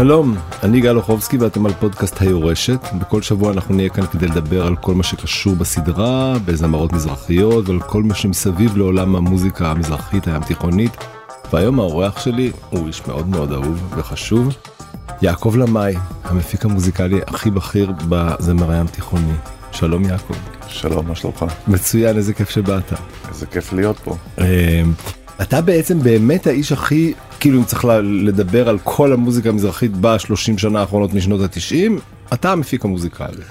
שלום, אני גל אוחובסקי ואתם על פודקאסט היורשת. בכל שבוע אנחנו נהיה כאן כדי לדבר על כל מה שקשור בסדרה, בזמרות מזרחיות ועל כל מה שמסביב לעולם המוזיקה המזרחית הים תיכונית. והיום האורח שלי הוא איש מאוד מאוד אהוב וחשוב, יעקב למאי, המפיק המוזיקלי הכי בכיר בזמר הים תיכוני. שלום יעקב. שלום, מה שלומך? מצוין, איזה כיף שבאת. איזה כיף להיות פה. אתה בעצם באמת האיש הכי כאילו אם צריך לדבר על כל המוזיקה המזרחית בשלושים שנה האחרונות משנות התשעים אתה המפיק המוזיקלי.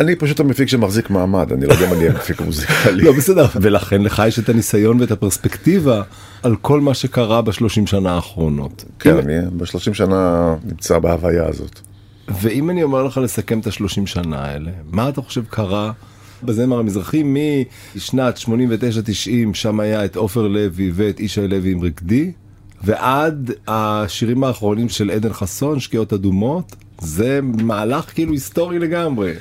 אני פשוט המפיק שמחזיק מעמד אני לא יודע אם אני המפיק המוזיקלי. לא בסדר ולכן לך יש את הניסיון ואת הפרספקטיבה על כל מה שקרה בשלושים שנה האחרונות. כן אני בשלושים שנה נמצא בהוויה הזאת. ואם אני אומר לך לסכם את השלושים שנה האלה מה אתה חושב קרה בזמר המזרחי משנת 89-90 שם היה את עופר לוי ואת ישי לוי עם רקדי ועד השירים האחרונים של עדן חסון שקיעות אדומות זה מהלך כאילו היסטורי לגמרי.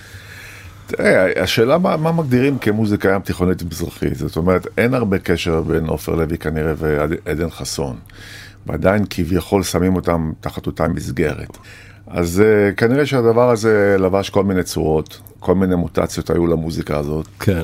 תראה, השאלה מה, מה מגדירים כמוזיקה ים תיכונית מזרחית זאת אומרת אין הרבה קשר בין עופר לוי כנראה ועדן חסון ועדיין כביכול שמים אותם תחת אותה מסגרת. אז uh, כנראה שהדבר הזה לבש כל מיני צורות, כל מיני מוטציות היו למוזיקה הזאת. כן.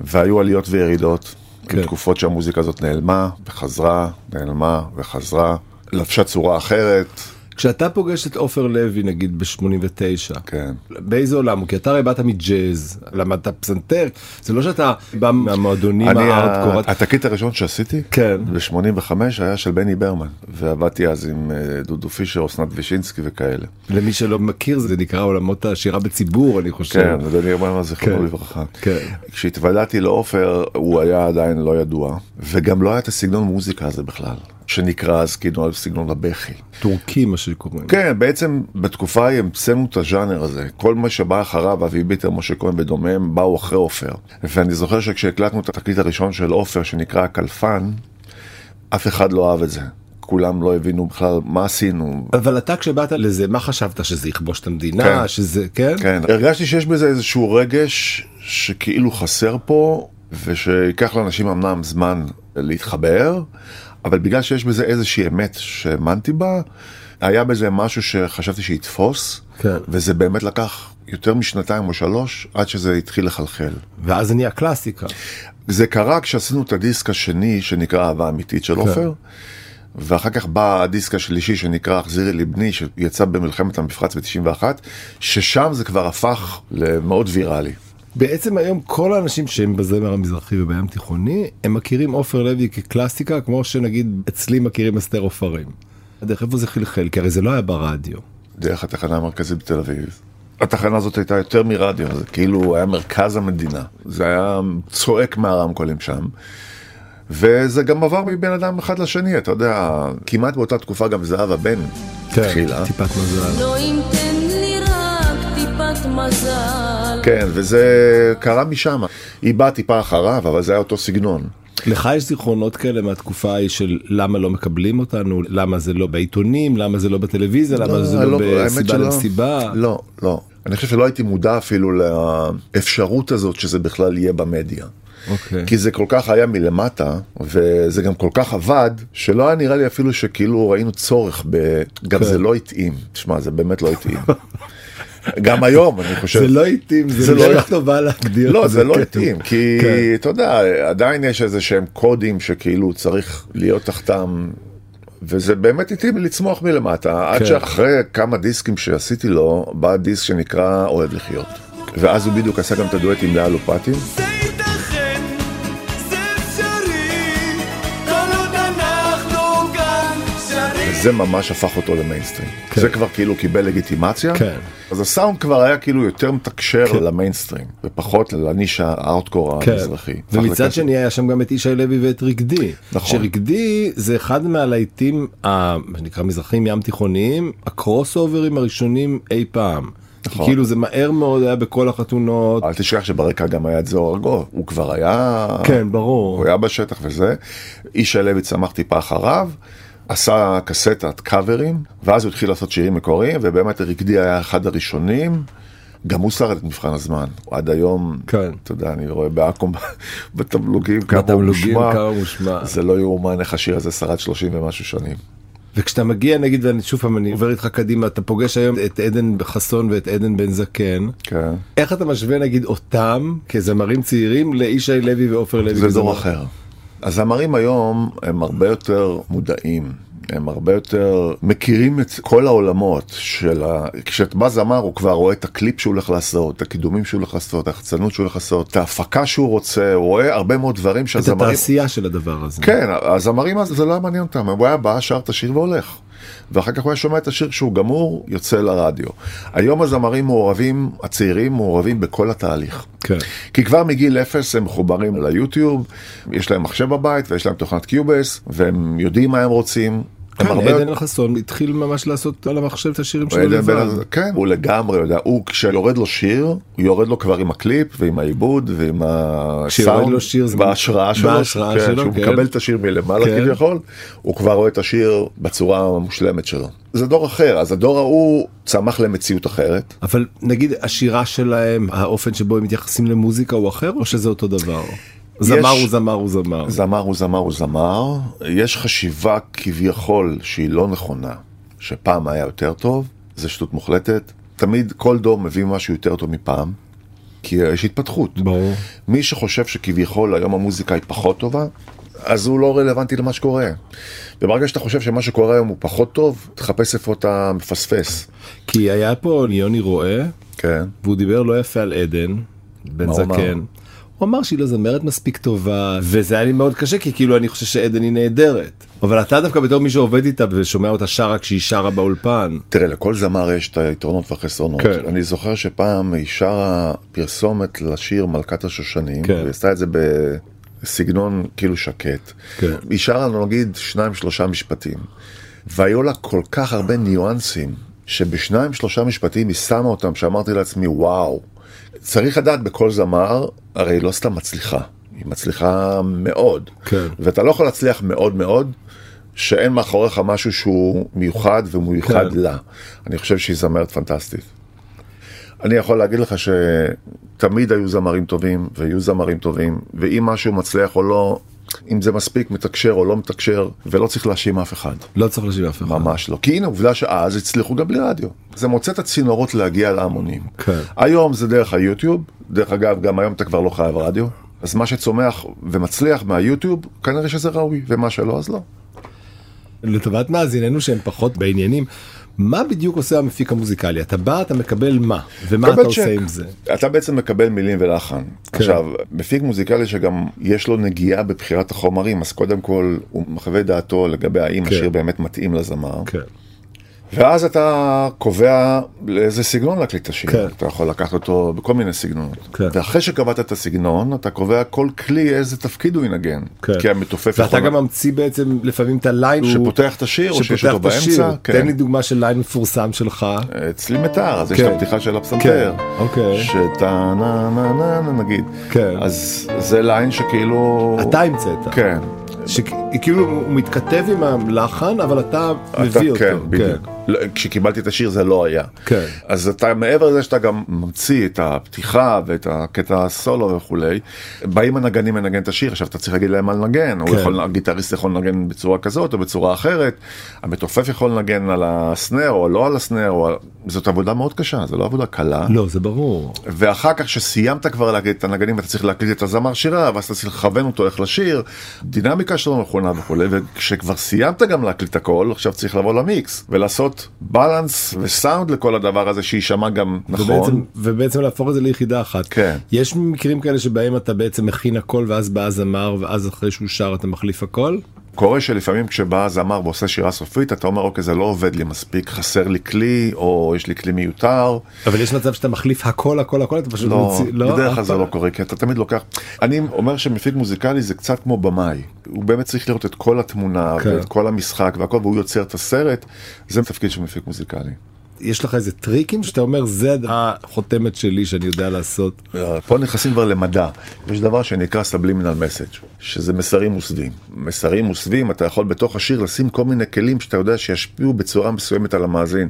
והיו עליות וירידות, כן. תקופות שהמוזיקה הזאת נעלמה, וחזרה, נעלמה, וחזרה, לבשה צורה אחרת. כשאתה פוגש את עופר לוי נגיד ב-89, כן. באיזה עולם? כי אתה הרי באת מג'אז, למדת פסנתר, זה לא שאתה בא מהמועדונים הארדקור. התקליט הראשון שעשיתי, כן. ב-85 היה של בני ברמן, ועבדתי אז עם אה, דודו פישר, אסנת וישינסקי וכאלה. למי שלא מכיר זה נקרא עולמות השירה בציבור אני חושב. כן, בני ברמן זכרונו כן. לברכה. כן. כשהתוודעתי לעופר הוא היה עדיין לא ידוע, וגם לא היה את הסגנון מוזיקה הזה בכלל. שנקרא אז כאילו סגנון הבכי. טורקי מה שקוראים. כן, בעצם בתקופה ההיא המצאנו את הז'אנר הזה. כל מה שבא אחריו, אבי ביטר, משה כהן ודומיהם, באו אחרי עופר. ואני זוכר שכשהקלטנו את התקליט הראשון של עופר, שנקרא קלפן, אף אחד לא אהב את זה. כולם לא הבינו בכלל מה עשינו. אבל אתה כשבאת לזה, מה חשבת? שזה יכבוש את המדינה? כן. שזה, כן? כן. הרגשתי שיש בזה איזשהו רגש שכאילו חסר פה, ושיקח לאנשים אמנם זמן להתחבר, אבל בגלל שיש בזה איזושהי אמת שהאמנתי בה, היה בזה משהו שחשבתי שיתפוס, כן. וזה באמת לקח יותר משנתיים או שלוש עד שזה התחיל לחלחל. ואז זה נהיה קלאסיקה. זה קרה כשעשינו את הדיסק השני שנקרא אהבה אמיתית של כן. עופר. כן. ואחר כך בא הדיסק השלישי שנקרא החזירי לבני שיצא במלחמת המפרץ ב-91 ששם זה כבר הפך למאוד ויראלי. בעצם היום כל האנשים שהם בזמר המזרחי ובים תיכוני הם מכירים עופר לוי כקלאסיקה כמו שנגיד אצלי מכירים אסתר עופרים. דרך איפה זה חלחל כי הרי זה לא היה ברדיו. דרך התחנה המרכזית בתל אביב. התחנה הזאת הייתה יותר מרדיו זה כאילו היה מרכז המדינה זה היה צועק מהרמקולים שם. וזה גם עבר מבין אדם אחד לשני אתה יודע כמעט באותה תקופה גם זהבה בן כן, התחילה. טיפת מזל. מזל. כן, וזה קרה משם. היא באה טיפה אחריו, אבל זה היה אותו סגנון. לך יש זיכרונות כאלה מהתקופה ההיא של למה לא מקבלים אותנו, למה זה לא בעיתונים, למה זה לא בטלוויזיה, למה לא, זה לא, לא בסיבה למסיבה? לא, לא. אני חושב שלא הייתי מודע אפילו לאפשרות הזאת שזה בכלל יהיה במדיה. Okay. אוקיי. כי זה כל כך היה מלמטה וזה גם כל כך עבד שלא היה נראה לי אפילו שכאילו ראינו צורך ב... גם כן. זה לא התאים, תשמע זה באמת לא התאים. גם היום אני חושב. זה לא התאים, זה לא דרך טובה להגדיר. לא, זה לא. התאים, כי כן. אתה יודע, עדיין יש איזה שהם קודים שכאילו צריך להיות תחתם. וזה באמת התאים לצמוח מלמטה, עד כן. שאחרי כמה דיסקים שעשיתי לו, בא דיסק שנקרא אוהב לחיות. ואז הוא בדיוק עשה גם את הדואט עם לאה לופטין. זה ממש הפך אותו למיינסטרים. כן. זה כבר כאילו קיבל לגיטימציה. כן. אז הסאונד כבר היה כאילו יותר מתקשר כן. למיינסטרים, ופחות לנישה הארטקור כן. המזרחי. ומצד שני היה שם גם את ישי לוי ואת רקדי. נכון. שרקדי זה אחד מהלהיטים, מה שנקרא מזרחים ים תיכוניים, הקרוס אוברים הראשונים אי פעם. נכון. כאילו זה מהר מאוד היה בכל החתונות. אל תשכח שברקע גם היה את זוהר ארגוב, הוא כבר היה... כן, ברור. הוא היה בשטח וזה. ישי לוי צמח טיפה אחריו. עשה קסטת קאברים, ואז הוא התחיל לעשות שירים מקוריים, ובאמת רקדי היה אחד הראשונים. גם הוא שרד את מבחן הזמן, עד היום, כן. אתה יודע, אני רואה בעכו"ם בתמלוגים כמה הוא מושמע, כמה מושמע, זה לא יאומן איך השיר הזה שרד 30 ומשהו שנים. וכשאתה מגיע נגיד ואני שוב פעם אני עובר איתך קדימה אתה פוגש היום את עדן חסון ואת עדן בן זקן כן. איך אתה משווה נגיד אותם כזמרים צעירים לישי לוי ועופר לוי זה דור? אחר. הזמרים היום הם הרבה יותר מודעים. הם הרבה יותר מכירים את כל העולמות של ה... כשאת בא זמר הוא כבר רואה את הקליפ שהוא הולך לעשות, את הקידומים שהוא הולך לעשות, את ההחצנות שהוא הולך לעשות, את ההפקה שהוא רוצה, הוא רואה הרבה מאוד דברים את שהזמרים... התעשייה של הדבר הזה. כן, הזמרים אז זה לא היה מעניין אותם, הוא היה בא, שר את השיר והולך. ואחר כך הוא היה שומע את השיר כשהוא גמור, יוצא לרדיו. היום הזמרים מעורבים, הצעירים מעורבים בכל התהליך. כן. כי כבר מגיל אפס הם מחוברים ליוטיוב, יש להם מחשב בבית ויש להם תוכנת Cubase, והם יודעים מה הם רוצים. הם כן, הרבה- עדן חסון התחיל ממש לעשות על המחשב את השירים שלו לבד. כן, הוא לגמרי יודע, הוא כשיורד לו שיר, הוא יורד לו כבר עם הקליפ ועם העיבוד ועם כשיורד הסאונד, לו שיר זה בהשראה שלו, בהשראה כן, שלו, שהוא כן. מקבל את השיר מלמעלה כן. כביכול, הוא כבר רואה את השיר בצורה המושלמת שלו. זה דור אחר, אז הדור ההוא צמח למציאות אחרת. אבל נגיד השירה שלהם האופן שבו הם מתייחסים למוזיקה הוא אחר או שזה אותו דבר? זמר הוא זמר הוא זמר. זמר הוא זמר הוא זמר, יש חשיבה כביכול שהיא לא נכונה, שפעם היה יותר טוב, זה שטות מוחלטת. תמיד כל דור מביא משהו יותר טוב מפעם, כי יש התפתחות. ברור. מי שחושב שכביכול היום המוזיקה היא פחות טובה, אז הוא לא רלוונטי למה שקורה. וברגע שאתה חושב שמה שקורה היום הוא פחות טוב, תחפש איפה אתה מפספס. כי היה פה יוני רואה כן. והוא דיבר לא יפה על עדן בן? זקן. הוא אמר שהיא לא זמרת מספיק טובה וזה היה לי מאוד קשה כי כאילו אני חושב שעדן היא נהדרת. אבל אתה דווקא בתור מי שעובד איתה ושומע אותה שרה כשהיא שרה באולפן. תראה, לכל זמר יש את היתרונות והחסרונות. כן. אני זוכר שפעם היא שרה פרסומת לשיר מלכת השושנים, כן. והיא עשתה את זה בסגנון כאילו שקט. כן. היא שרה לנו נגיד שניים שלושה משפטים, והיו לה כל כך הרבה ניואנסים, שבשניים שלושה משפטים היא שמה אותם, שאמרתי לעצמי וואו. צריך לדעת בכל זמר, הרי לא סתם מצליחה, היא מצליחה מאוד. כן. ואתה לא יכול להצליח מאוד מאוד, שאין מאחוריך משהו שהוא מיוחד ומיוחד כן. לה. אני חושב שהיא זמרת פנטסטית. אני יכול להגיד לך שתמיד היו זמרים טובים ויהיו זמרים טובים, ואם משהו מצליח או לא, אם זה מספיק מתקשר או לא מתקשר, ולא צריך להאשים אף אחד. לא צריך להשיב אף אחד. ממש לא. כי הנה עובדה שאז הצליחו גם בלי רדיו. זה מוצא את הצינורות להגיע להמונים. כן. היום זה דרך היוטיוב, דרך אגב גם היום אתה כבר לא חייב רדיו, אז מה שצומח ומצליח מהיוטיוב כנראה שזה ראוי, ומה שלא אז לא. לטובת מאזיננו שהם פחות בעניינים. מה בדיוק עושה המפיק המוזיקלי? אתה בא, אתה מקבל מה? ומה אתה עושה צ'ק. עם זה? אתה בעצם מקבל מילים ולחן. כן. עכשיו, מפיק מוזיקלי שגם יש לו נגיעה בבחירת החומרים, אז קודם כל הוא מחווה דעתו לגבי האם כן. השיר באמת מתאים לזמר. כן. ואז אתה קובע לאיזה סגנון להקליט את השיר. כן. אתה יכול לקחת אותו בכל מיני סגנונות. כן. ואחרי שקבעת את הסגנון, אתה קובע כל כלי איזה תפקיד הוא ינגן. כן. כי המתופף ואתה יכול- גם ממציא בעצם לפעמים את הליין הוא- שפותח את השיר, או שיש אותו. באמצע. כן. תן לי דוגמה של ליין מפורסם שלך. אצלי מיתר, אז יש כן. את הפתיחה של הפסנתר. כן, אוקיי. שאתה נה נה נה נה נגיד. כן. אז זה ליין שכאילו... אתה המצאת. כן. שכאילו הוא מתכתב עם הלחן אבל אתה מביא אתה, אותו. כן, בדיוק. לא, כשקיבלתי את השיר זה לא היה. כן. אז אתה מעבר לזה שאתה גם ממציא את הפתיחה ואת הקטע הסולו וכולי, באים הנגנים לנגן את השיר, עכשיו אתה צריך להגיד להם מה לנגן, כן. הוא יכול, הגיטריסט יכול לנגן בצורה כזאת או בצורה אחרת, המתופף יכול לנגן על הסנר או לא על הסנר, או... זאת עבודה מאוד קשה, זו לא עבודה קלה. לא זה ברור. ואחר כך שסיימת כבר להגיד את הנגנים אתה צריך להקליט את הזמר שירה ואז אתה צריך לכוון אותו איך לשיר דינמיקה שלו נכונה וכולי וכשכבר סיימת גם להקליט הכל עכשיו צריך לבוא למיקס ולעשות בלנס וסאונד לכל הדבר הזה שיישמע גם נכון. ובעצם, ובעצם להפוך את זה ליחידה אחת. כן. יש מקרים כאלה שבהם אתה בעצם מכין הכל ואז בא הזמר ואז אחרי שהוא שר אתה מחליף הכל? קורה שלפעמים כשבא הזמר ועושה שירה סופית אתה אומר אוקיי זה לא עובד לי מספיק חסר לי כלי או יש לי כלי מיותר. אבל יש מצב שאתה מחליף הכל הכל הכל אתה פשוט לא, מוציא בדרך אף כלל זה פעם? לא קורה, כי אתה תמיד לוקח... אני אומר שמפיק מוזיקלי זה קצת כמו במאי. הוא באמת צריך לראות את כל התמונה, כן. ואת כל המשחק והכל, והוא יוצר את הסרט. זה תפקיד של מפיק מוזיקלי. יש לך איזה טריקים שאתה אומר זה החותמת שלי שאני יודע לעשות. פה נכנסים כבר למדע. יש דבר שנקרא subliminal message, שזה מסרים מוסווים. מסרים מוסווים, אתה יכול בתוך השיר לשים כל מיני כלים שאתה יודע שישפיעו בצורה מסוימת על המאזין.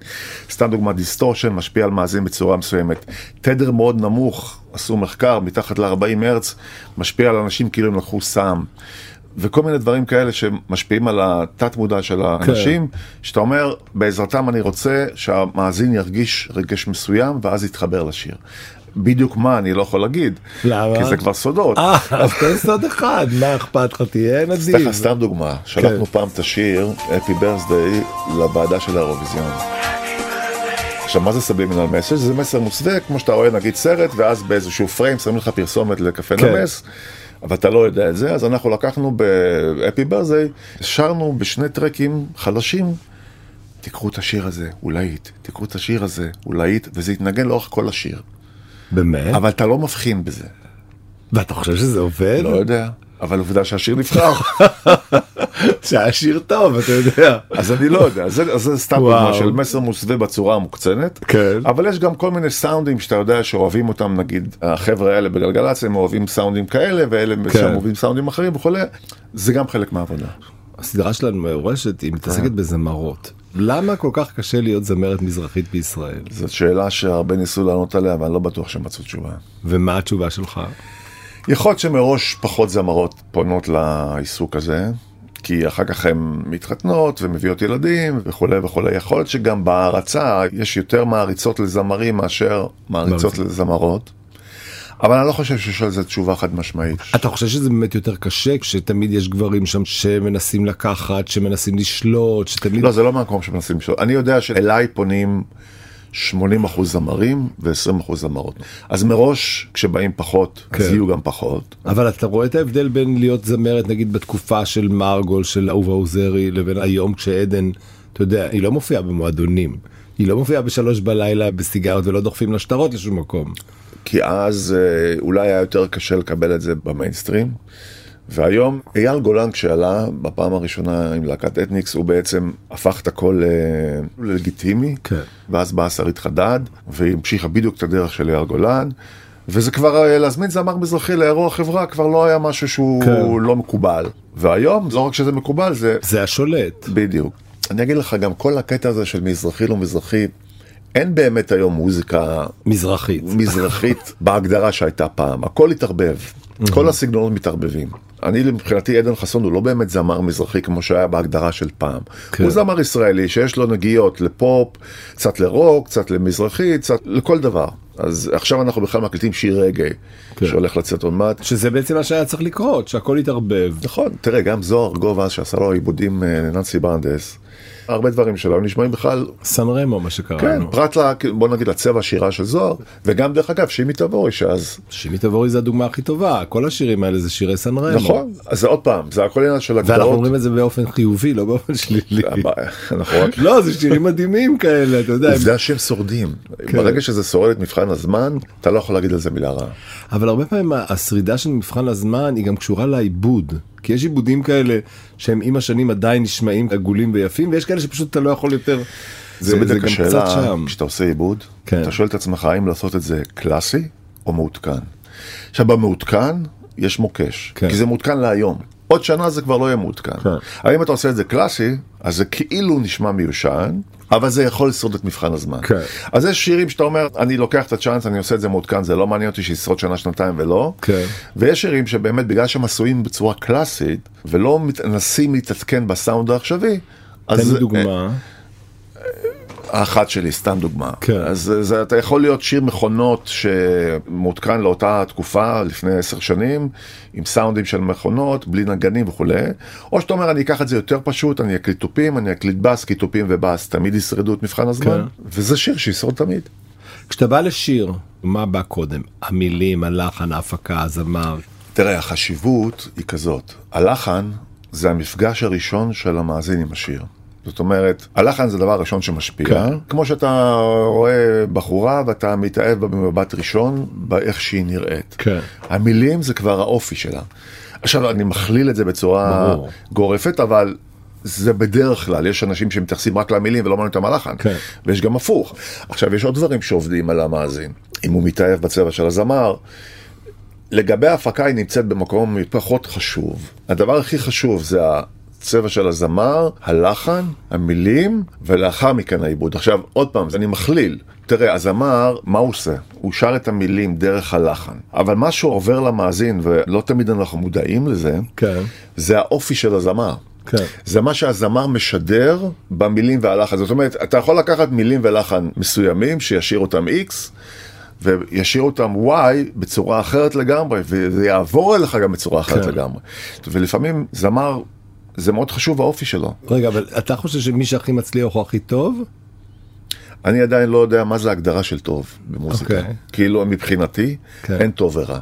סתם דוגמה, distortion משפיע על מאזין בצורה מסוימת. תדר מאוד נמוך, עשו מחקר, מתחת ל-40 הרץ, משפיע על אנשים כאילו הם לקחו סם. וכל מיני דברים כאלה שמשפיעים על התת מודע של האנשים, כן. שאתה אומר, בעזרתם אני רוצה שהמאזין ירגיש רגש מסוים ואז יתחבר לשיר. בדיוק מה אני לא יכול להגיד, למה? כי זה כבר סודות. אה, אז תן סוד אחד, מה אכפת לך, תהיה נדיב. סתם, סתם דוגמה, שלחנו פעם את השיר, Happy Birthday, לוועדה של האירוויזיון. עכשיו מה זה סבלימינל מסר? זה מסר מוסווה כמו שאתה רואה נגיד סרט ואז באיזשהו פריים שמים לך פרסומת לקפה כן. נמס. אבל אתה לא יודע את זה, אז אנחנו לקחנו באפי ברזי, שרנו בשני טרקים חלשים, תיקחו את השיר הזה, הוא להיט, תיקחו את השיר הזה, הוא להיט, וזה יתנגן לאורך כל השיר. באמת? אבל אתה לא מבחין בזה. ואתה חושב שזה עובד? לא יודע. אבל עובדה שהשיר נבחר. שהשיר טוב, אתה יודע. אז אני לא יודע, זה, זה סתם דוגמה של מסר מוסווה בצורה המוקצנת. כן. אבל יש גם כל מיני סאונדים שאתה יודע שאוהבים אותם, נגיד, החבר'ה האלה בגלגלצ, הם אוהבים סאונדים כאלה, ואלה כן. אוהבים סאונדים אחרים וכולי. זה גם חלק מהעבודה. הסדרה שלנו מאורשת, היא מתעסקת כן. בזמרות. למה כל כך קשה להיות זמרת מזרחית בישראל? זאת שאלה שהרבה ניסו לענות עליה, אבל אני לא בטוח שהם מצאו תשובה. ומה התשובה שלך? יכול להיות שמראש פחות זמרות פונות לעיסוק הזה, כי אחר כך הן מתחתנות ומביאות ילדים וכולי וכולי. יכול להיות שגם בהערצה יש יותר מעריצות לזמרים מאשר מעריצות לזמרות. אבל אני לא חושב שיש על זה תשובה חד משמעית. אתה חושב שזה באמת יותר קשה כשתמיד יש גברים שם שמנסים לקחת, שמנסים לשלוט, שתמיד... לא, זה לא מהמקום שמנסים לשלוט. אני יודע שאליי פונים 80 אחוז זמרים ו-20 אחוז זמרות. אז מראש כשבאים פחות כן. אז יהיו גם פחות. אבל אתה רואה את ההבדל בין להיות זמרת נגיד בתקופה של מרגול של אהובה עוזרי לבין היום כשעדן, אתה יודע, היא לא מופיעה במועדונים. היא לא מופיעה בשלוש בלילה בסיגרות ולא דוחפים לה שטרות לשום מקום. כי אז אה, אולי היה יותר קשה לקבל את זה במיינסטרים. והיום אייל גולן כשעלה בפעם הראשונה עם להקת אתניקס הוא בעצם הפך את הכל אה, ללגיטימי. כן. ואז באה שרית חדד והמשיכה בדיוק את הדרך של אייל גולן. וזה כבר אה, להזמין זמר מזרחי לאירוע חברה כבר לא היה משהו שהוא כן. לא מקובל. והיום לא רק שזה מקובל זה זה השולט. בדיוק. אני אגיד לך גם כל הקטע הזה של מזרחי לא מזרחי אין באמת היום מוזיקה מזרחית. מזרחית בהגדרה שהייתה פעם. הכל התערבב כל הסגנונות מתערבבים. אני מבחינתי עדן חסון הוא לא באמת זמר מזרחי כמו שהיה בהגדרה של פעם. כן. הוא זמר ישראלי שיש לו נגיעות לפופ, קצת לרוק, קצת למזרחי, קצת לכל דבר. אז עכשיו אנחנו בכלל מקליטים שיר רגע כן. שהולך לצאת עוד מעט. שזה בעצם מה שהיה צריך לקרות, שהכל יתערבב. נכון, תראה גם זוהר גובה שעשה לו עיבודים לננסי אה, ברנדס. הרבה דברים שלו נשמעים בכלל סן רמו מה שקראנו. כן, פרט ל... בוא נגיד לצבע השירה של זוהר וגם דרך אגב שימי תבורי שאז שימי תבורי זה הדוגמה הכי טובה כל השירים האלה זה שירי סן רמו. נכון אז זה עוד פעם זה הכל עניין של הגדרות. ואנחנו אומרים את זה באופן חיובי לא באופן שלילי. לא זה שירים מדהימים כאלה אתה יודע. עובדה שהם שורדים כן. ברגע שזה שורד את מבחן הזמן אתה לא יכול להגיד על זה מילה רעה. אבל הרבה פעמים השרידה של מבחן הזמן היא גם קשורה לעיבוד. כי יש עיבודים כאלה שהם עם השנים עדיין נשמעים עגולים ויפים ויש כאלה שפשוט אתה לא יכול יותר. זה, זה בדיוק השאלה כשאתה עושה עיבוד כן. אתה שואל את עצמך האם לעשות את זה קלאסי או מעודכן. עכשיו במעודכן יש מוקש כן. כי זה מעודכן להיום. עוד שנה זה כבר לא יהיה מעודכן. כן. האם אתה עושה את זה קלאסי אז זה כאילו נשמע מיושן אבל זה יכול לשרוד את מבחן הזמן. כן. אז יש שירים שאתה אומר, אני לוקח את הצ'אנס, אני עושה את זה מעודכן, זה לא מעניין אותי שישרוד שנה, שנתיים ולא. כן. ויש שירים שבאמת בגלל שהם עשויים בצורה קלאסית, ולא מנסים להתעדכן בסאונד העכשווי, תן לי דוגמה. האחת שלי, סתם דוגמה. כן. אז זה, אתה יכול להיות שיר מכונות שמעודכן לאותה תקופה, לפני עשר שנים, עם סאונדים של מכונות, בלי נגנים וכולי, או שאתה אומר, אני אקח את זה יותר פשוט, אני אקליט תופים, אני אקליט בס, כי תופים ובס תמיד ישרדו את מבחן הזמן, כן. וזה שיר שישרוד תמיד. כשאתה בא לשיר, מה בא קודם? המילים, הלחן, ההפקה, הזמר? תראה, החשיבות היא כזאת, הלחן זה המפגש הראשון של המאזין עם השיר. זאת אומרת, הלחן זה הדבר הראשון שמשפיע, כן. כמו שאתה רואה בחורה ואתה מתאהב בה במבט ראשון, באיך שהיא נראית. כן. המילים זה כבר האופי שלה. עכשיו, אני מכליל את זה בצורה ברור. גורפת, אבל זה בדרך כלל, יש אנשים שמתייחסים רק למילים ולא מעניין אותם הלחן, כן. ויש גם הפוך. עכשיו, יש עוד דברים שעובדים על המאזין. אם הוא מתאהב בצבע של הזמר, לגבי ההפקה היא נמצאת במקום פחות חשוב. הדבר הכי חשוב זה הצבע של הזמר, הלחן, המילים, ולאחר מכן העיבוד. עכשיו, עוד פעם, אני מכליל. תראה, הזמר, מה הוא עושה? הוא שר את המילים דרך הלחן. אבל מה שעובר למאזין, ולא תמיד אנחנו מודעים לזה, כן. זה האופי של הזמר. כן. זה מה שהזמר משדר במילים והלחן. זאת אומרת, אתה יכול לקחת מילים ולחן מסוימים, שישאיר אותם X, וישאיר אותם Y בצורה אחרת לגמרי, וזה יעבור אליך גם בצורה אחרת כן. לגמרי. ולפעמים זמר, זה מאוד חשוב האופי שלו. רגע, אבל אתה חושב שמי שהכי מצליח הוא הכי טוב? אני עדיין לא יודע מה זה הגדרה של טוב במוזיקה. אוקיי. כאילו מבחינתי, כן. אין טוב ורע.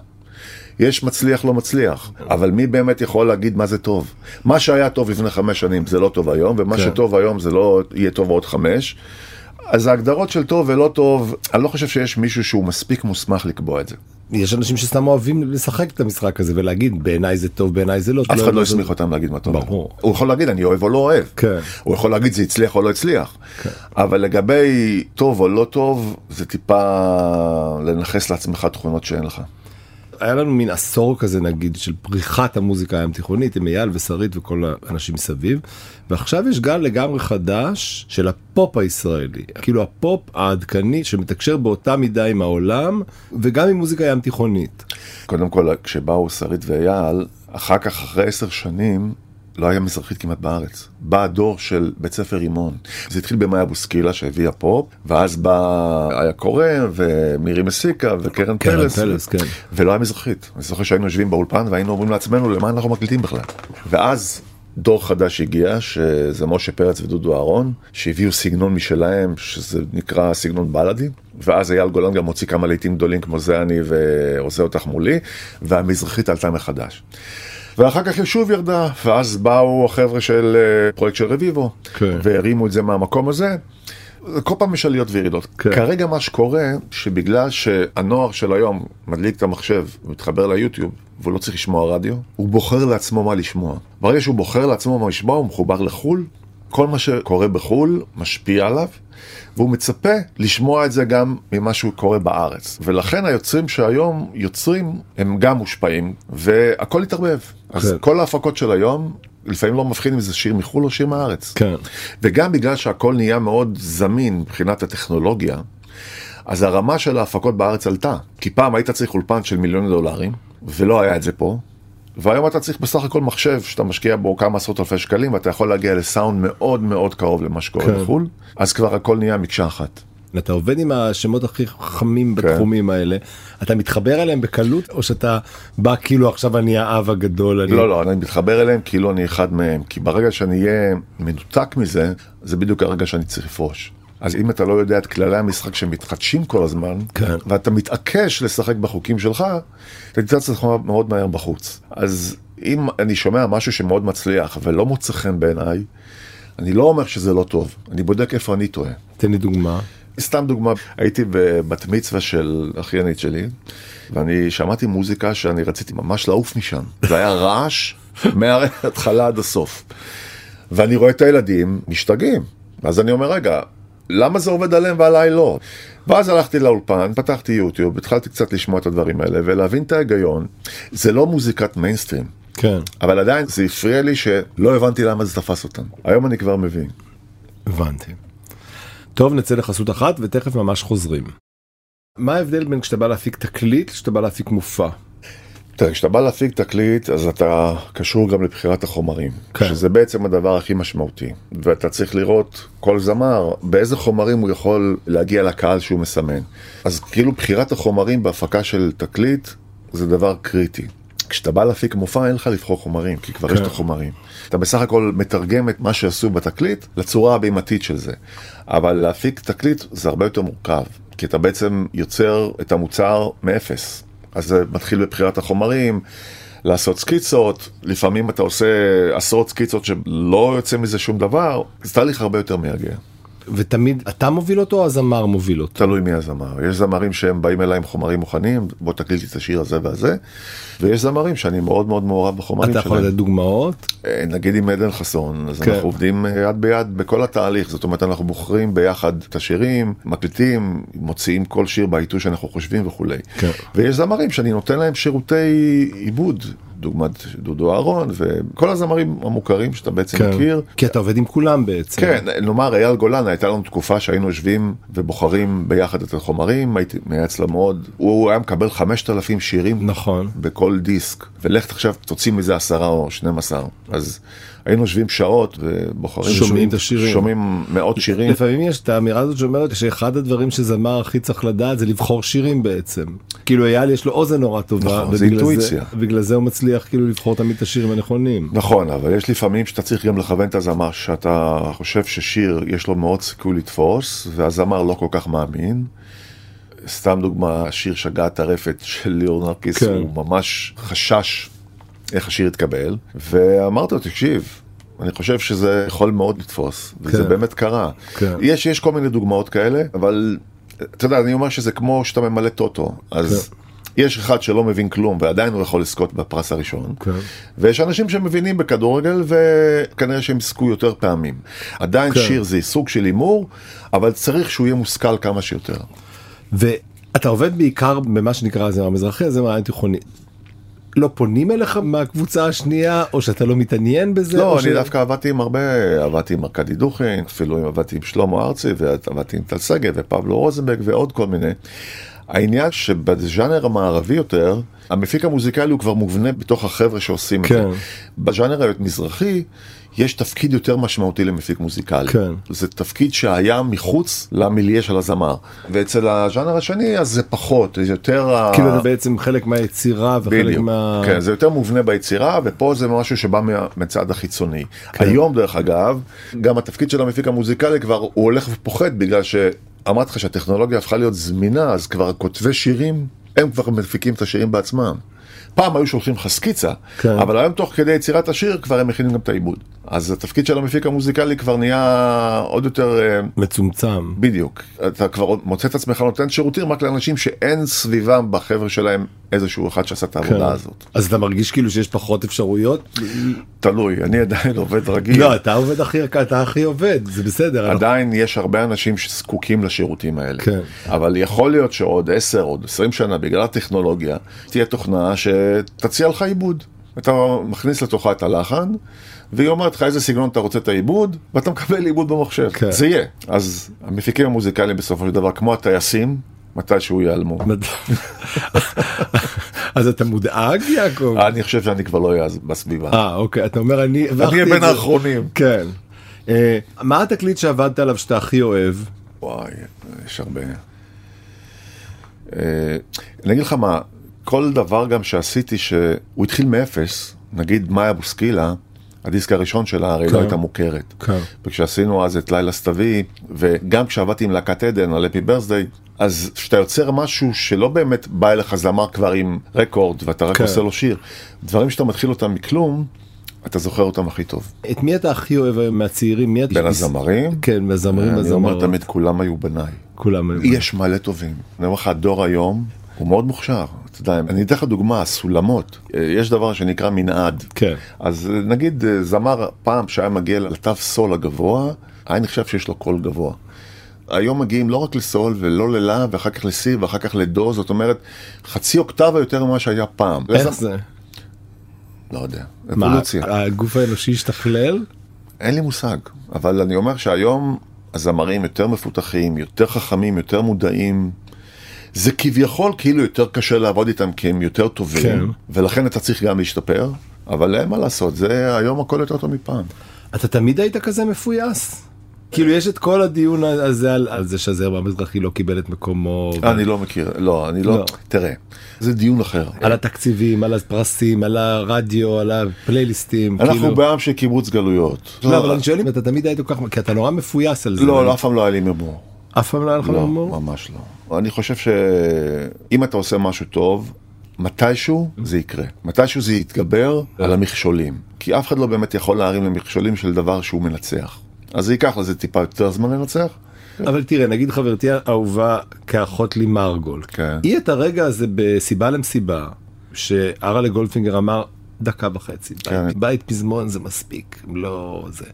יש מצליח לא מצליח, אבל מי באמת יכול להגיד מה זה טוב? מה שהיה טוב לפני חמש שנים זה לא טוב היום, ומה כן. שטוב היום זה לא יהיה טוב עוד חמש. אז ההגדרות של טוב ולא טוב, אני לא חושב שיש מישהו שהוא מספיק מוסמך לקבוע את זה. יש אנשים שסתם אוהבים לשחק את המשחק הזה ולהגיד בעיניי זה טוב בעיניי זה לא אף אחד לא זה- הסמיך אותם להגיד מה טוב. ברור. הוא יכול להגיד אני אוהב או לא אוהב. כן. הוא יכול להגיד זה הצליח או לא הצליח. אבל לגבי טוב או לא טוב, זה טיפה לנכס לעצמך תכונות שאין לך. היה לנו מין עשור כזה נגיד של פריחת המוזיקה הים תיכונית עם אייל ושרית וכל האנשים מסביב ועכשיו יש גל לגמרי חדש של הפופ הישראלי כאילו הפופ העדכני שמתקשר באותה מידה עם העולם וגם עם מוזיקה ים תיכונית. קודם כל, כשבאו שרית ואייל, אחר כך, אחרי עשר שנים, לא היה מזרחית כמעט בארץ. בא הדור של בית ספר רימון. זה התחיל במאיה בוסקילה שהביאה פופ, ואז בא איה קורן, ומירי מסיקה, וקרן קרן פלס. פלס, כן. ולא היה מזרחית. אני זוכר שהיינו יושבים באולפן והיינו אומרים לעצמנו, למה אנחנו מקליטים בכלל? ואז... דור חדש הגיע, שזה משה פרץ ודודו אהרון, שהביאו סגנון משלהם, שזה נקרא סגנון בלאדי, ואז אייל גולן גם הוציא כמה להיטים גדולים כמו זה אני ועושה אותך מולי, והמזרחית עלתה מחדש. ואחר כך היא שוב ירדה, ואז באו החבר'ה של אה, פרויקט של רביבו, כן. והרימו את זה מהמקום הזה. כל פעם יש עליות וירידות. כן. כרגע מה שקורה, שבגלל שהנוער של היום מדליק את המחשב ומתחבר ליוטיוב, והוא לא צריך לשמוע רדיו, הוא בוחר לעצמו מה לשמוע. ברגע שהוא בוחר לעצמו מה לשמוע, הוא מחובר לחו"ל, כל מה שקורה בחו"ל משפיע עליו, והוא מצפה לשמוע את זה גם ממה שהוא קורה בארץ. ולכן היוצרים שהיום יוצרים, הם גם מושפעים, והכל התערבב. אז כן. כל ההפקות של היום, לפעמים לא מבחין אם זה שיר מחו"ל או שיר מהארץ. כן. וגם בגלל שהכל נהיה מאוד זמין מבחינת הטכנולוגיה, אז הרמה של ההפקות בארץ עלתה. כי פעם היית צריך אולפן של מיליוני דולרים, ולא היה את זה פה. והיום אתה צריך בסך הכל מחשב שאתה משקיע בו כמה עשרות אלפי שקלים ואתה יכול להגיע לסאונד מאוד מאוד קרוב למה שקורה כן. בחו"ל, אז כבר הכל נהיה מקשה אחת. אתה עובד עם השמות הכי חכמים כן. בתחומים האלה אתה מתחבר אליהם בקלות או שאתה בא כאילו עכשיו אני האב הגדול אני לא, לא, אני מתחבר אליהם כאילו אני אחד מהם, כי ברגע שאני אהיה מנותק מזה, זה בדיוק הרגע שאני צריך לפרוש. אז אם אתה לא יודע את כללי המשחק שמתחדשים כל הזמן, כן. ואתה מתעקש לשחק בחוקים שלך, אתה תמצא את עצמך מאוד מהר בחוץ. אז אם אני שומע משהו שמאוד מצליח ולא מוצא חן בעיניי, אני לא אומר שזה לא טוב, אני בודק איפה אני טועה. תן לי דוגמה. סתם דוגמה, הייתי בבת מצווה של אחיינית שלי, ואני שמעתי מוזיקה שאני רציתי ממש לעוף משם. זה היה רעש מההתחלה עד הסוף. ואני רואה את הילדים משתגעים. אז אני אומר, רגע, למה זה עובד עליהם ועליי לא? ואז הלכתי לאולפן, פתחתי יוטיוב, התחלתי קצת לשמוע את הדברים האלה ולהבין את ההיגיון. זה לא מוזיקת מיינסטרים, כן אבל עדיין זה הפריע לי שלא הבנתי למה זה תפס אותם. היום אני כבר מבין. הבנתי. טוב נצא לחסות אחת ותכף ממש חוזרים. מה ההבדל בין כשאתה בא להפיק תקליט כשאתה בא להפיק מופע? תראה, כשאתה בא להפיק תקליט, אז אתה קשור גם לבחירת החומרים. כן. שזה בעצם הדבר הכי משמעותי. ואתה צריך לראות כל זמר, באיזה חומרים הוא יכול להגיע לקהל שהוא מסמן. אז כאילו בחירת החומרים בהפקה של תקליט, זה דבר קריטי. כשאתה בא להפיק מופע אין לך לבחור חומרים, כי כבר כן. יש את החומרים. אתה בסך הכל מתרגם את מה שעשו בתקליט לצורה הבימתית של זה. אבל להפיק תקליט זה הרבה יותר מורכב, כי אתה בעצם יוצר את המוצר מאפס. אז זה מתחיל בבחירת החומרים, לעשות סקיצות, לפעמים אתה עושה עשרות סקיצות שלא יוצא מזה שום דבר, זה תהליך הרבה יותר מייגע. ותמיד אתה מוביל אותו או הזמר מוביל אותו? תלוי מי הזמר. יש זמרים שהם באים אליי עם חומרים מוכנים, בוא תקליט לי את השיר הזה והזה, ויש זמרים שאני מאוד מאוד מעורב בחומרים אתה יכול שלהם. לתת דוגמאות? אה, נגיד עם עדן חסון, אז כן. אנחנו עובדים אה, יד ביד בכל התהליך, זאת אומרת אנחנו בוחרים ביחד את השירים, מקליטים, מוציאים כל שיר בעיתוי שאנחנו חושבים וכולי. כן. ויש זמרים שאני נותן להם שירותי עיבוד דוגמת דודו אהרון וכל הזמרים המוכרים שאתה בעצם כן. מכיר. כי אתה עובד עם כולם בעצם. כן, נאמר אייל גולן, הייתה לנו תקופה שהיינו יושבים ובוחרים ביחד את החומרים, הייתי מייעץ לו מאוד. הוא היה מקבל 5,000 שירים נכון. בכל דיסק, ולך עכשיו תוציא מזה עשרה או 12. אז היינו יושבים שעות ובוחרים. שומעים את השירים. שומעים מאות שירים. לפעמים יש את האמירה הזאת שאומרת שאחד הדברים שזמר הכי צריך לדעת זה לבחור שירים בעצם. כאילו אייל יש לו אוזן נורא טובה. נכון, זה אינטואיציה. בגלל זה הוא מצליח כאילו לבחור תמיד את השירים הנכונים. נכון, אבל יש לפעמים שאתה צריך גם לכוון את הזמר, שאתה חושב ששיר יש לו מאוד סיכוי לתפוס, והזמר לא כל כך מאמין. סתם דוגמה, שיר שגעת טרפת של ליאור נרקיס, כן. הוא ממש חשש איך השיר יתקבל, ואמרתי לו, תקשיב, אני חושב שזה יכול מאוד לתפוס, וזה כן. באמת קרה. כן. יש, יש כל מיני דוגמאות כאלה, אבל אתה יודע, אני אומר שזה כמו שאתה ממלא טוטו, אז יש אחד שלא מבין כלום ועדיין הוא יכול לזכות בפרס הראשון. כן. ויש אנשים שמבינים בכדורגל וכנראה שהם יזכו יותר פעמים. עדיין כן. שיר זה סוג של הימור, אבל צריך שהוא יהיה מושכל כמה שיותר. ואתה עובד בעיקר במה שנקרא הזמר המזרחי, הזמר העין תיכוני. לא פונים אליך מהקבוצה השנייה, או שאתה לא מתעניין בזה? לא, אני ש- דווקא עבדתי עם הרבה, עבדתי עם ארכדי דוכין, אפילו עבדתי עם שלמה ארצי, ועבדתי עם טל שגב ופבלו רוזנברג ועוד כל מיני. העניין שבז'אנר המערבי יותר, המפיק המוזיקלי הוא כבר מובנה בתוך החבר'ה שעושים את זה. כן. בז'אנר המזרחי, יש תפקיד יותר משמעותי למפיק מוזיקלי. כן. זה תפקיד שהיה מחוץ למיליה של הזמר. ואצל הז'אנר השני, אז זה פחות, זה יותר... ה- כאילו זה בעצם חלק מהיצירה וחלק בדיוק, מה... כן, זה יותר מובנה ביצירה, ופה זה משהו שבא מה- מצד החיצוני. כן. היום, דרך אגב, גם התפקיד של המפיק המוזיקלי כבר, הוא הולך ופוחת בגלל שאמרתי לך שהטכנולוגיה הפכה להיות זמינה, אז כבר כותבי שירים, הם כבר מפיקים את השירים בעצמם. פעם היו שולחים לך סקיצה, כן. אבל היום תוך כדי יצירת השיר כבר הם מכינים גם את העיבוד. אז התפקיד של המפיק המוזיקלי כבר נהיה עוד יותר אה, מצומצם. בדיוק. אתה כבר מוצא את עצמך נותן שירותים רק לאנשים שאין סביבם בחבר'ה שלהם איזשהו אחד שעשה את העבודה כן. הזאת. אז אתה מרגיש כאילו שיש פחות אפשרויות? תלוי, אני עדיין עובד רגיל. לא, אתה עובד הכי, אתה הכי עובד, זה בסדר. אנחנו- עדיין יש הרבה אנשים שזקוקים לשירותים האלה. כן. אבל יכול להיות שעוד 10, עוד 20 שנה, בגלל הטכנולוגיה, תהיה תוכנה שתציע לך עיבוד. אתה מכניס לתוכה את הלחן, והיא אומרת לך איזה סגנון אתה רוצה את העיבוד, ואתה מקבל עיבוד במחשב. כן. זה יהיה. אז המפיקים המוזיקליים בסופו של דבר, כמו הטייסים, מתי שהוא ייעלמו. אז אתה מודאג יעקב? אני חושב שאני כבר לא אהיה בסביבה. אה אוקיי, אתה אומר אני... אני בין זה." האחרונים. כן. אה, מה התקליט שעבדת עליו שאתה הכי אוהב? וואי, יש הרבה. אה, אני אגיד לך מה, כל דבר גם שעשיתי שהוא התחיל מאפס, נגיד מאיה בוסקילה, הדיסק הראשון שלה הרי כן. לא הייתה מוכרת. כן. וכשעשינו אז את לילה סתווי, וגם כשעבדתי עם להקת עדן על אפי ברסדיי, אז כשאתה יוצר משהו שלא באמת בא אליך זמר כבר עם רקורד, ואתה רק כן. עושה לו שיר, דברים שאתה מתחיל אותם מכלום, אתה זוכר אותם הכי טוב. את מי אתה הכי אוהב היום מהצעירים? מי. בין הזמרים, כן, מהזמרים אני אומר. תמיד כולם היו בניי. כולם היו. יש מלא טובים. אני אומר לך, הדור היום הוא מאוד מוכשר. אתה יודע, אני אתן לך דוגמה, הסולמות. אה, יש דבר שנקרא מנעד. כן. אז אה, נגיד אה, זמר פעם שהיה מגיע לתו סול הגבוה, היה נחשב שיש לו קול גבוה. היום מגיעים לא רק לסול ולא ללה ואחר כך לסי ואחר כך לדו, זאת אומרת חצי אוקטבה יותר ממה שהיה פעם. איך לזמ- זה? לא יודע, מה, אבולוציה. הגוף האנושי השתכלל? אין לי מושג, אבל אני אומר שהיום הזמרים יותר מפותחים, יותר חכמים, יותר מודעים. זה כביכול כאילו יותר קשה לעבוד איתם כי הם יותר טובים, כן. ולכן אתה צריך גם להשתפר, אבל אין מה לעשות, זה היום הכל יותר טוב מפעם. אתה תמיד היית כזה מפויס? כאילו יש את כל הדיון הזה על, על זה שהזרם המזרחי לא קיבל את מקומו, אני לא מכיר, לא, אני לא. לא, תראה, זה דיון אחר. על התקציבים, על הפרסים, על הרדיו, על הפלייליסטים, אנחנו כאילו... בעם של קיבוץ גלויות. לא, אבל אני שואל אם אתה תמיד היית כל כך, כי אתה נורא מפויס על זה. לא, לא, אף פעם לא היה לי ממור. אף פעם לא היה לך לא, הומור? ממש לא. אני חושב שאם אתה עושה משהו טוב, מתישהו זה יקרה. מתישהו זה יתגבר על המכשולים. כי אף אחד לא באמת יכול להרים למכשולים של דבר שהוא מנצח. אז זה ייקח לזה טיפה יותר זמן לנצח. אבל תראה, נגיד חברתי האהובה כאחות לי מרגול. כן. היא את הרגע הזה בסיבה למסיבה, שארלה גולדפינגר אמר, דקה וחצי. כן. בית, בית פזמון זה מספיק, לא זה.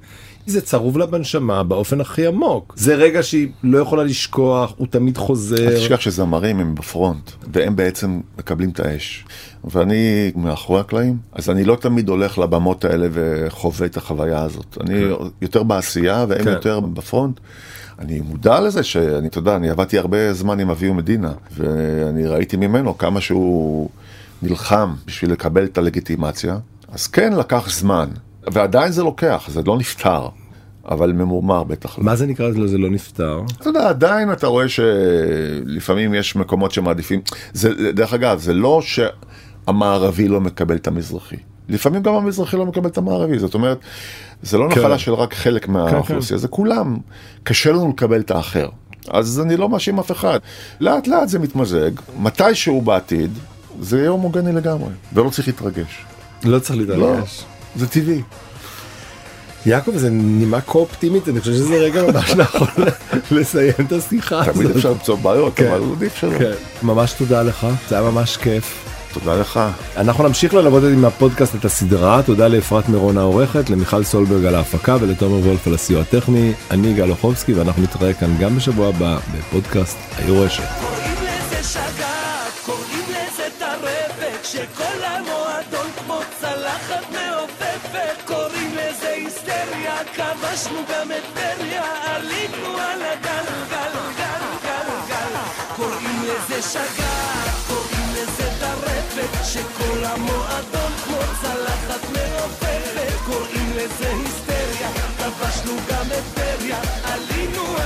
זה צרוב לה בנשמה באופן הכי עמוק. זה רגע שהיא לא יכולה לשכוח, הוא תמיד חוזר. אל תשכח שזמרים הם בפרונט, והם בעצם מקבלים את האש. ואני מאחורי הקלעים, אז אני לא תמיד הולך לבמות האלה וחווה את החוויה הזאת. אני יותר בעשייה והם כן. יותר בפרונט. אני מודע לזה שאני, אתה יודע, אני עבדתי הרבה זמן עם אביהו מדינה, ואני ראיתי ממנו כמה שהוא נלחם בשביל לקבל את הלגיטימציה. אז כן, לקח זמן, ועדיין זה לוקח, זה לא נפתר, אבל ממורמר בטח לא. מה זה נקרא זה לא נפתר? אתה יודע, עדיין אתה רואה שלפעמים יש מקומות שמעדיפים, זה, דרך אגב, זה לא שהמערבי לא מקבל את המזרחי. לפעמים גם המזרחי לא מקבל את המערבי, זאת אומרת, זה לא כן. נחלה של רק חלק מהאוכלוסייה, זה כולם. קשה לנו לקבל את האחר. אז אני לא מאשים אף אחד. לאט לאט זה מתמזג, מתישהו בעתיד, זה יהיה הומוגני לגמרי, ולא צריך להתרגש. לא צריך לא, להתרגש. זה טבעי. יעקב זה נימה כה אופטימית אני חושב שזה רגע ממש נכון לסיים את השיחה הזאת. תמיד אפשר למצוא בעיות, כן. אבל עדיף שלא. כן. ממש תודה לך זה היה ממש כיף. תודה לך. אנחנו נמשיך ללוות עם הפודקאסט את הסדרה תודה לאפרת מירון העורכת למיכל סולברג על ההפקה ולתומר וולף על הסיוע הטכני אני יגאל אוחובסקי ואנחנו נתראה כאן גם בשבוע הבא בפודקאסט היורשת. קוראים לזה שגעת, קוראים לזה טרפת, שכל המועדון כמו צלחת כבשנו גם את טבריה, עלינו על הגל, גל, גל, גל, גל, קוראים לזה שגעת, קוראים לזה טרפת, שכל המועדון כמו צלחת מעופפת, קוראים לזה היסטריה, כבשנו גם את טבריה, עלינו